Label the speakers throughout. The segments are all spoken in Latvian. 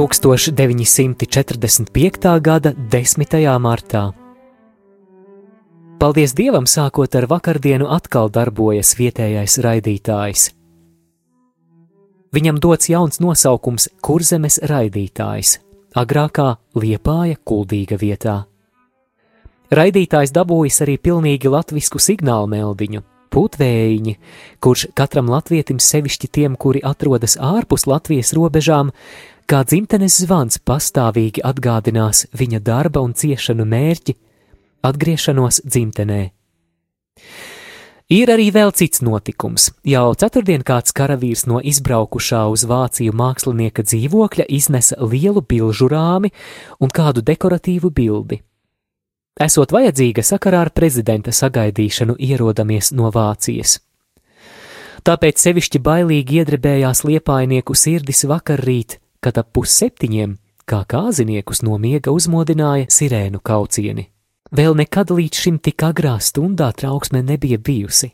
Speaker 1: 1945. gada 10. martā. Paldies Dievam, sākot ar vakardienu, atkal darbojas vietējais raidītājs. Viņam dots jauns nosaukums - Kurzemes raidītājs, agrākā Liepāja kuldīga vietā. Raidītājs dabūjis arī pilnīgi latvisku signālu meldiņu, putvējiņi, kurš katram latvietim, sevišķi tiem, kuri atrodas ārpus Latvijas robežām, kā dzimtenes zvans pastāvīgi atgādinās viņa darba un ciešanu mērķi - atgriešanos dzimtenē. Ir arī vēl cits notikums. Jau ceturtdien kāds karavīrs no izbraukušā uz Vāciju mākslinieka dzīvokļa iznesa lielu bilžu rāmi un kādu dekoratīvu bildi. Esot vajadzīga sakarā ar prezidenta sagaidīšanu, ierodamies no Vācijas. Tāpēc sevišķi bailīgi iedrebējās liepainieku sirdis vakarrīt, kad ap pusseptiņiem, kā kāziniekus no miega uzmodināja sirēnu kaucieni. Vēl nekad līdz šim tik agrā stundā trauksme nebija bijusi.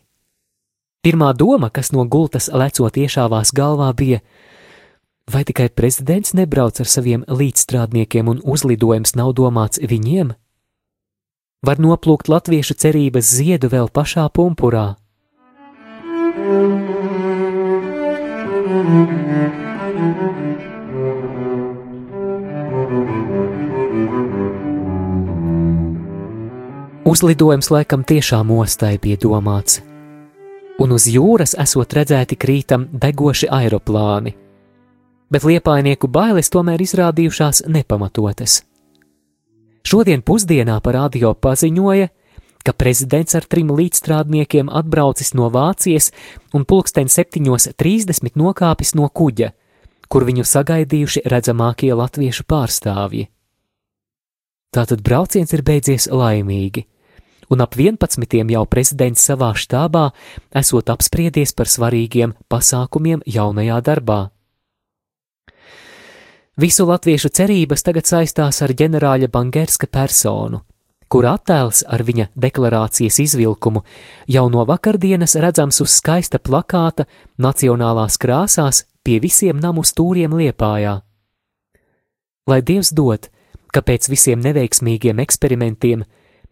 Speaker 1: Pirmā doma, kas no gultas lecot iešāvās galvā, bija: vai tikai prezidents nebrauc ar saviem līdzstrādniekiem un uzlidojums nav domāts viņiem? Var noplūkt latviešu cerības ziedu vēl pašā pumpurā. Uzlidojums laikam tiešām ostai bija domāts, un uz jūras esot redzēti krītam degoši aeroplāni, bet liepainieku bailes tomēr izrādījušās nepamatotas. Šodien pusdienā par radio paziņoja, ka prezidents ar trim līdzstrādniekiem atbraucis no Vācijas un pulksten 7.30 nokāpis no kuģa, kur viņu sagaidījuši redzamākie latviešu pārstāvji. Tātad brauciens ir beidzies laimīgi un ap 11. jau prezidents savā štābā esot apspriedies par svarīgiem pasākumiem jaunajā darbā. Visu latviešu cerības tagad saistās ar ģenerāļa Bangerska personu, kur attēls ar viņa deklarācijas izvilkumu jau no vakardienas redzams uz skaista plakāta nacionālās krāsās pie visiem namu stūriem liepājā. Lai Dievs dod, ka pēc visiem neveiksmīgiem eksperimentiem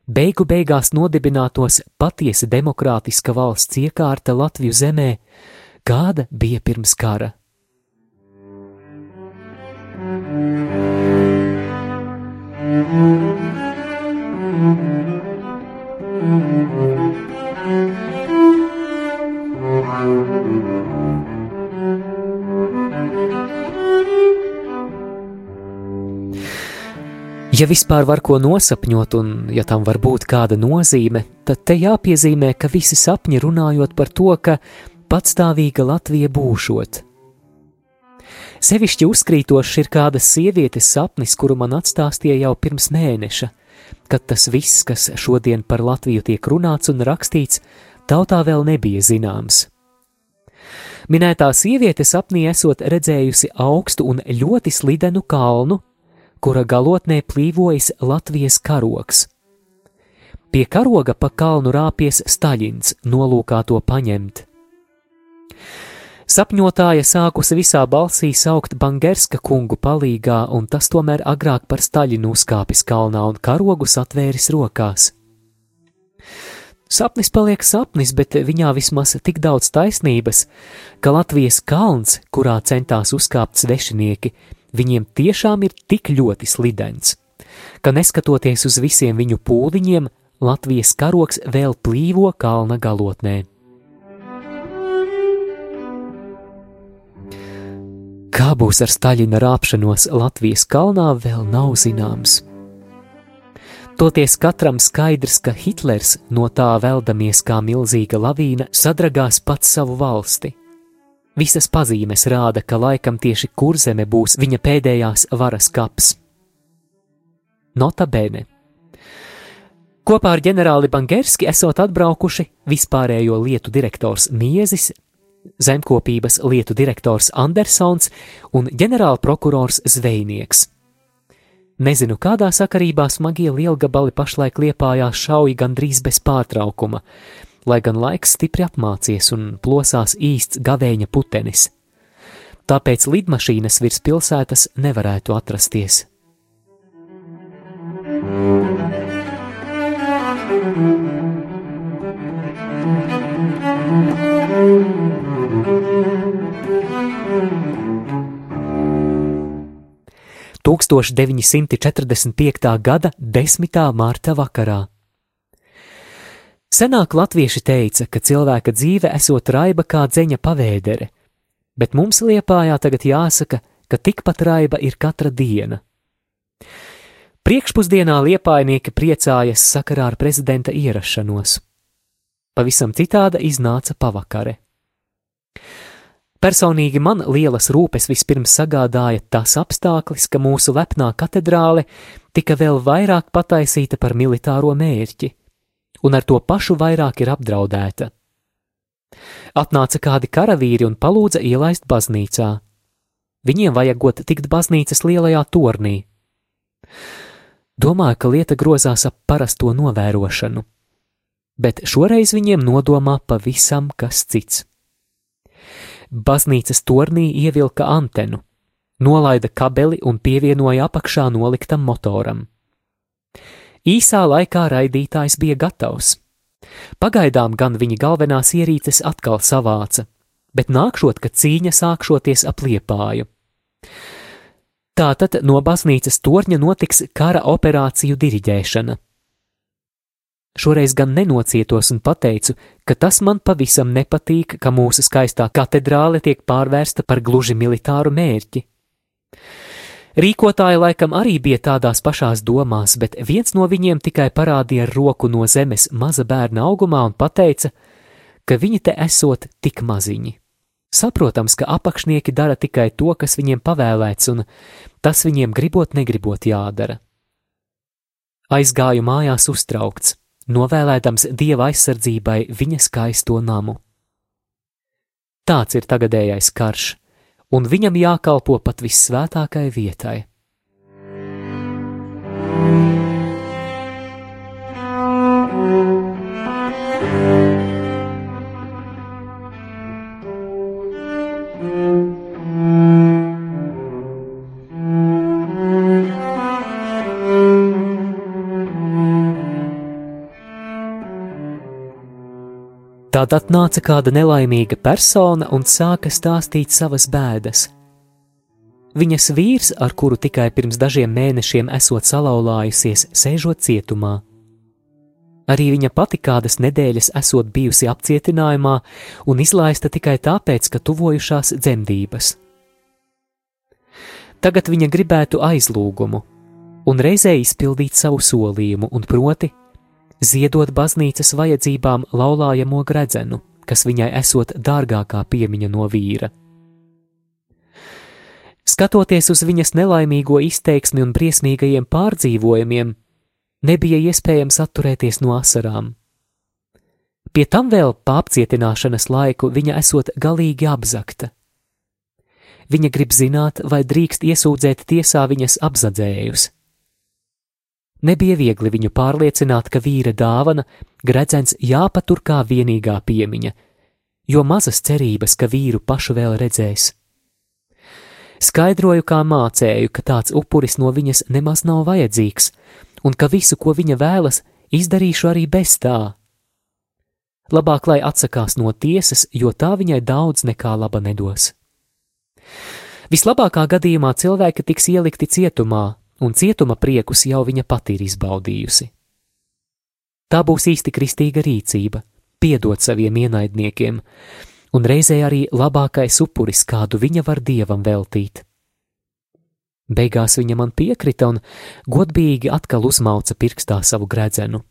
Speaker 1: beigu beigās nodibinātos patiesi demokrātiska valsts iekārta Latviju zemē, kāda bija pirms kara. Ja vispār var ko nosapņot, un ja tam var būt kāda nozīme, tad te jāpiezīmē, ka visi sapņi runājot par to, ka patstāvīga Latvija būšot. Sevišķi uzkrītošs ir kādas sievietes sapnis, kuru man atstāstīja jau pirms mēneša, kad tas viss, kas šodien par Latviju tiek runāts un rakstīts, tautā vēl nebija zināms. Minētā sieviete sapnī esot redzējusi augstu un ļoti slidenu kalnu, kura galotnē plīvojas Latvijas karoks. Pie karoga pa kalnu rāpies Staļins, nolūkā to paņemt. Sapņotāja sākusi visā balsī saukt Bangerska kungu palīgā, un tas tomēr agrāk par Staļinu uzkāpis kalnā un karogus atvēris rokās. Sapnis paliek sapnis, bet viņā vismaz tik daudz taisnības, ka Latvijas kalns, kurā centās uzkāpt svešinieki, viņiem tiešām ir tik ļoti slidens, ka neskatoties uz visiem viņu pūliņiem, Latvijas karoks vēl plīvo kalna galotnē. Kā būs ar Staļina rāpšanos Latvijas kalnā, vēl nav zināms. Toties katram skaidrs, ka Hitlers no tā veldamies kā milzīga lavīna sadragās pats savu valsti. Visas pazīmes rāda, ka laikam tieši kurzeme būs viņa pēdējās varas kaps. Nota bene. Kopā ar ģenerāli Bangerski esot atbraukuši vispārējo lietu direktors Miezis, zemkopības lietu direktors Andersons un ģenerālprokurors Zvejnieks. Nezinu, kādā sakarībā smagie lielgabali pašlaik liepājās šauji gandrīz bez pārtraukuma, lai gan laiks stipri apmācies un plosās īsts gavēņa putenis. Tāpēc lidmašīnas virs pilsētas nevarētu atrasties. Tūkstoš 945. gada 10. mārta vakarā. Senāk latvieši teica, ka cilvēka dzīve esot raiba kā dzeņa pavēdere, bet mums liepājā tagad jāsaka, ka tikpat raiba ir katra diena. Priekšpusdienā liepainieki priecājas sakarā ar prezidenta ierašanos. Pavisam citāda iznāca pavakare. Personīgi man lielas rūpes vispirms sagādāja tas apstākļis, ka mūsu lepnā katedrāle tika vēl vairāk pataisīta par militāro mērķi, un ar to pašu vairāk ir apdraudēta. Atnāca kādi karavīri un palūdza ielaist baznīcā. Viņiem vajagot tikt baznīcas lielajā tornī. Domāju, ka lieta grozās ap parasto novērošanu, bet šoreiz viņiem nodomā pavisam kas cits. Baznīcas tornī ievilka antenu, nolaida kabeli un pievienoja apakšā noliktam motoram. Īsā laikā raidītājs bija gatavs. Pagaidām gan viņa galvenās ierīces atkal savāca, bet nākšot, ka cīņa sākšoties ap liepāju. Tātad no baznīcas torņa notiks kara operāciju diriģēšana. Šoreiz gan nenocietos un pateicu, ka tas man pavisam nepatīk, ka mūsu skaistā katedrāle tiek pārvērsta par gluži militāru mērķi. Rīkotāji laikam arī bija tādās pašās domās, bet viens no viņiem tikai parādīja roku no zemes maza bērna augumā un teica, ka viņi te esot tik maziņi. Saprotams, ka apakšnieki dara tikai to, kas viņiem pavēlēts, un tas viņiem gribot, negribot jādara. Aizgāju mājās uztraukts, novēlēdams dieva aizsardzībai viņa skaisto namu. Tāds ir tagadējais karš, un viņam jākalpo pat vissvētākai vietai. Tad atnāca kāda nelaimīga persona un sāka stāstīt savas bēdas. Viņas vīrs, ar kuru tikai pirms dažiem mēnešiem esot salauzājusies, sēžot cietumā. Arī viņa pati kādas nedēļas esot bijusi apcietinājumā un izlaista tikai tāpēc, ka tuvojušās dzemdības. Tagad viņa gribētu aizlūgumu un reizē izpildīt savu solījumu, un proti ziedot baznīcas vajadzībām laulājamo gredzenu, kas viņai esot dārgākā piemiņa no vīra. Skatoties uz viņas nelaimīgo izteiksmi un briesmīgajiem pārdzīvojumiem, nebija iespējams atturēties no asarām. Pie tam vēl pārcietināšanas laiku viņa esot galīgi apzakta. Viņa grib zināt, vai drīkst iesūdzēt tiesā viņas apzadzējus. Nebija viegli viņu pārliecināt, ka vīra dāvana gredzens jāpatur kā vienīgā piemiņa, jo mazas cerības, ka vīru pašu vēl redzēs. Skaidroju, kā mācēju, ka tāds upuris no viņas nemaz nav vajadzīgs, un ka visu, ko viņa vēlas, izdarīšu arī bez tā. Labāk, lai atsakās no tiesas, jo tā viņai daudz nekā laba nedos. Vislabākā gadījumā cilvēki tiks ielikti cietumā, un cietuma priekus jau viņa pati ir izbaudījusi. Tā būs īsti kristīga rīcība, piedot saviem ienaidniekiem, un reizē arī labākais upuris, kādu viņa var dievam veltīt. Beigās viņa man piekrita un godīgi atkal uzmauca pirkstā savu gredzenu.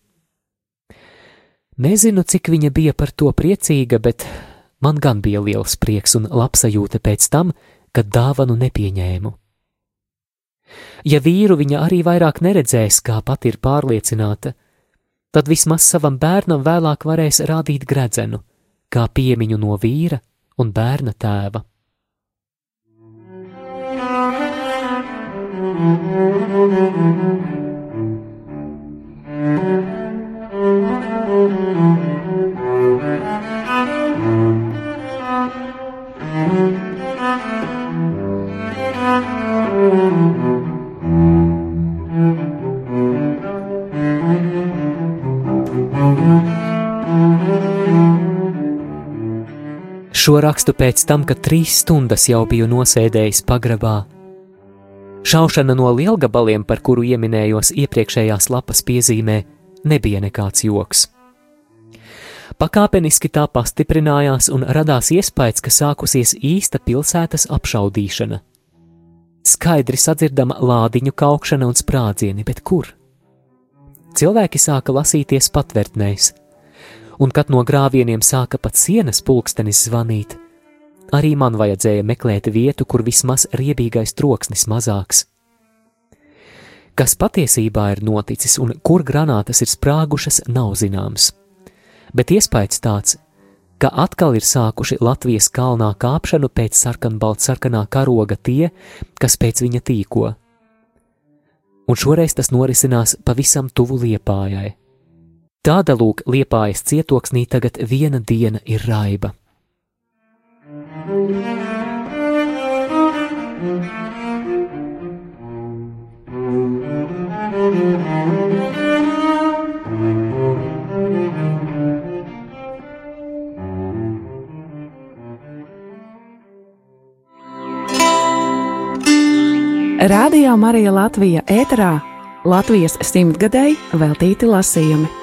Speaker 1: Nezinu, cik viņa bija par to priecīga, bet man gan bija liels prieks un labsajūta pēc tam, kad dāvanu nepieņēmu. Ja vīru viņa arī vairāk neredzēs, kā pati ir pārliecināta, tad vismaz savam bērnam vēlāk varēs rādīt gredzenu, kā piemiņu no vīra un bērna tēva. Šo rakstu pēc tam, kad trīs stundas jau biju nosēdējis pagrabā. Šaušana no lielgabaliem, par kuru ieminējos iepriekšējās lapas piezīmē, nebija nekāds joks. Pakāpeniski tā pastiprinājās un radās iespējas, ka sākusies īsta pilsētas apšaudīšana. Skaidri sadzirdama lādiņu kaukšana un sprādzieni, bet kur? Cilvēki sāka lasīties patvērtnēs, un kad no grāvieniem sāka pat sienas pulkstenis zvanīt, arī man vajadzēja meklēt vietu, kur vismaz riebīgais troksnis mazāks. Kas patiesībā ir noticis un kur granātas ir sprāgušas, nav zināms. Bet iespējas tāds, ka atkal ir sākuši Latvijas kalnā kāpšanu pēc sarkanbaltsarkanā karoga tie, kas pēc viņa tīko. Un šoreiz tas norisinās pavisam tuvu liepājai. Tāda lūk, liepājas cietoksnī tagad viena diena ir raiba.
Speaker 2: Radio Marija Latvija ēterā Latvijas simtgadēji veltīti lasījumi.